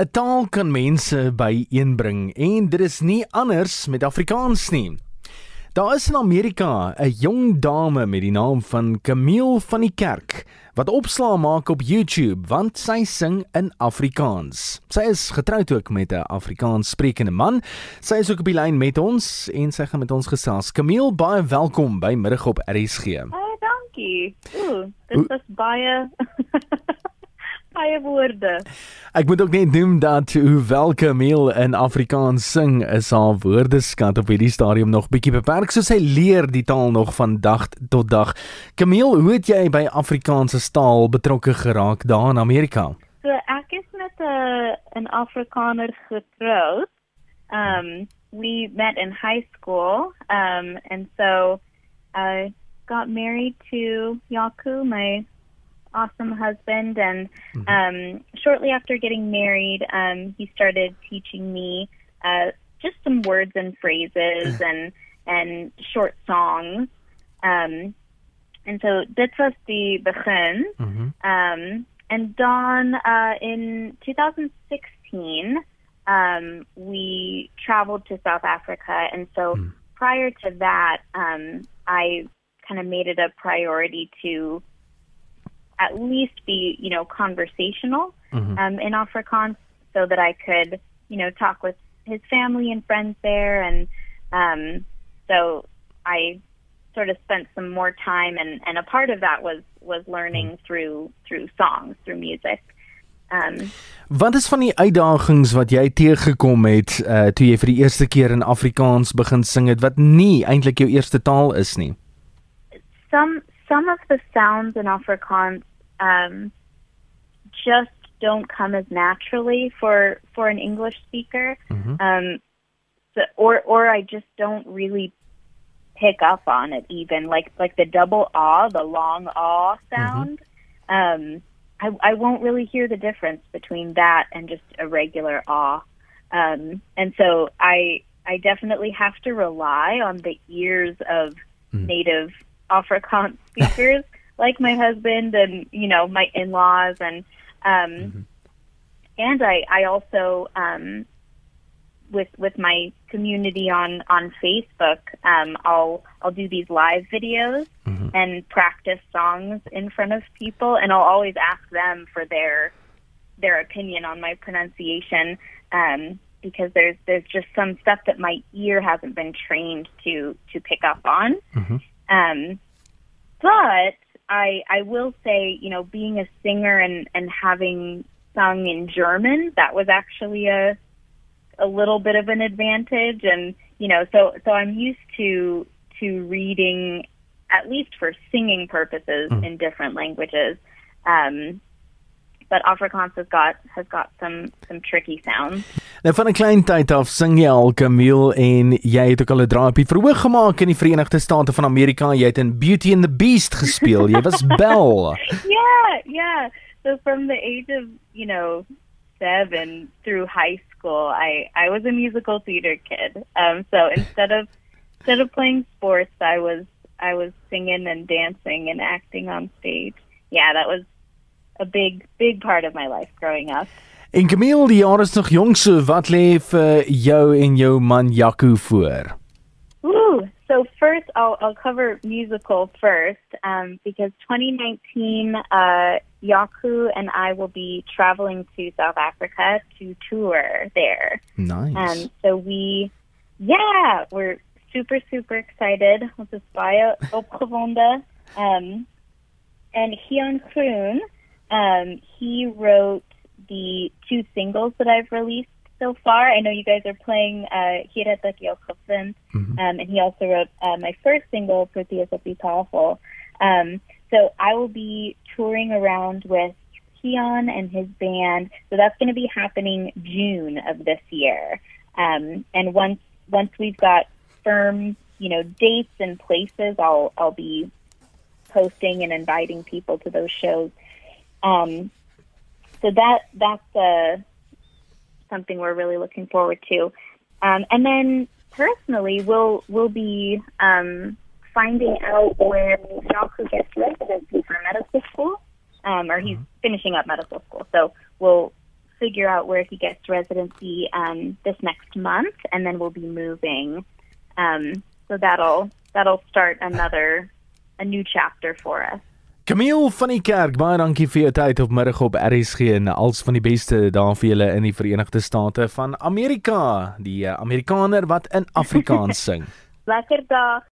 'n Taal kan mense byeenbring en dit is nie anders met Afrikaans nie. Daar is in Amerika 'n jong dame met die naam van Camille van die Kerk wat opslaa maak op YouTube want sy sing in Afrikaans. Sy is getroud ook met 'n Afrikaans sprekende man. Sy is ook op die lyn met ons en sy gaan met ons gesels. Camille, baie welkom by Middag op RSG. Oh, dankie. Ooh, dit was baie baie woorde. Ek moet ook net noem dat hoewel Camille in Afrikaans sing, is haar woordeskat op hierdie stadium nog bietjie beperk, so sy leer die taal nog van dag tot dag. Camille, hoe het jy by Afrikaanse taal betrokke geraak daar in Amerika? So ek is met 'n 'n Afrikaner getroud. Um we met in high school. Um and so I got married to Yaku, my awesome husband and mm-hmm. um shortly after getting married um he started teaching me uh just some words and phrases and and short songs um and so dit was the begin mm-hmm. um and Don uh in 2016 um we traveled to South Africa and so mm. prior to that um I kind of made it a priority to at least be, you know, conversational mm-hmm. um, in Afrikaans so that I could, you know, talk with his family and friends there. And um, so I sort of spent some more time and, and a part of that was, was learning mm-hmm. through, through songs, through music. Um, wat is van die uitdagings wat jy teëgekom het uh, toe jy vir die eerste keer in Afrikaans begin sing het wat nie eintlik jou eerste taal is nie? Some some of the sounds in Afrikaans um, just don't come as naturally for for an English speaker. Mm-hmm. Um, so, or or I just don't really pick up on it even like like the double ah, the long ah sound. Mm-hmm. Um, I I won't really hear the difference between that and just a regular ah. Um, and so I I definitely have to rely on the ears of mm. native Afrikaans speakers like my husband and you know my in-laws and um mm-hmm. and I I also um with with my community on on Facebook um I'll I'll do these live videos mm-hmm. and practice songs in front of people and I'll always ask them for their their opinion on my pronunciation um because there's there's just some stuff that my ear hasn't been trained to to pick up on mm-hmm. um but I I will say, you know, being a singer and and having sung in German, that was actually a a little bit of an advantage and you know, so so I'm used to to reading at least for singing purposes mm. in different languages. Um but Afrikaans has got has got some some tricky sounds. Nou van 'n klein tyd af sing jy al Camille en jy het ook al 'n draapie verhoog gemaak in die Verenigde State van Amerika. Jy het in Beauty and the Beast gespeel. Jy was Belle. yeah, yeah. So from the age of, you know, 7 through high school, I I was a musical theater kid. Um so instead of instead of playing sports, I was I was singing and dancing and acting on stage. Yeah, that was a big big part of my life growing up. En Camille, die jaar is nog jong, so wat lê vir jou en jou man Jaco voor? Ooh, so first I'll I'll cover musical first um because 2019 uh Jaco and I will be traveling to South Africa to tour there. Nice. And um, so we yeah, we're super super excited. Ons is baie opgewonde. Um and Hyun Kroon um, he wrote the two singles that I've released so far. I know you guys are playing uh, mm-hmm. um, and he also wrote uh, my first single, Pretty as Be Powerful. Um, so I will be touring around with Keon and his band. So that's going to be happening June of this year. Um, and once once we've got firm, you know, dates and places, I'll I'll be posting and inviting people to those shows. Um, so that that's uh, something we're really looking forward to. Um, and then personally, we'll we'll be um, finding out where Jaco gets residency for medical school, um, or he's mm-hmm. finishing up medical school. So we'll figure out where he gets residency um, this next month, and then we'll be moving. Um, so that'll that'll start another a new chapter for us. Camille van die Kerk, baie dankie vir jou tyd op middag op RSG en als van die beste daar vir julle in die Verenigde State van Amerika, die uh, Amerikaner wat in Afrikaans sing. Lekker dag.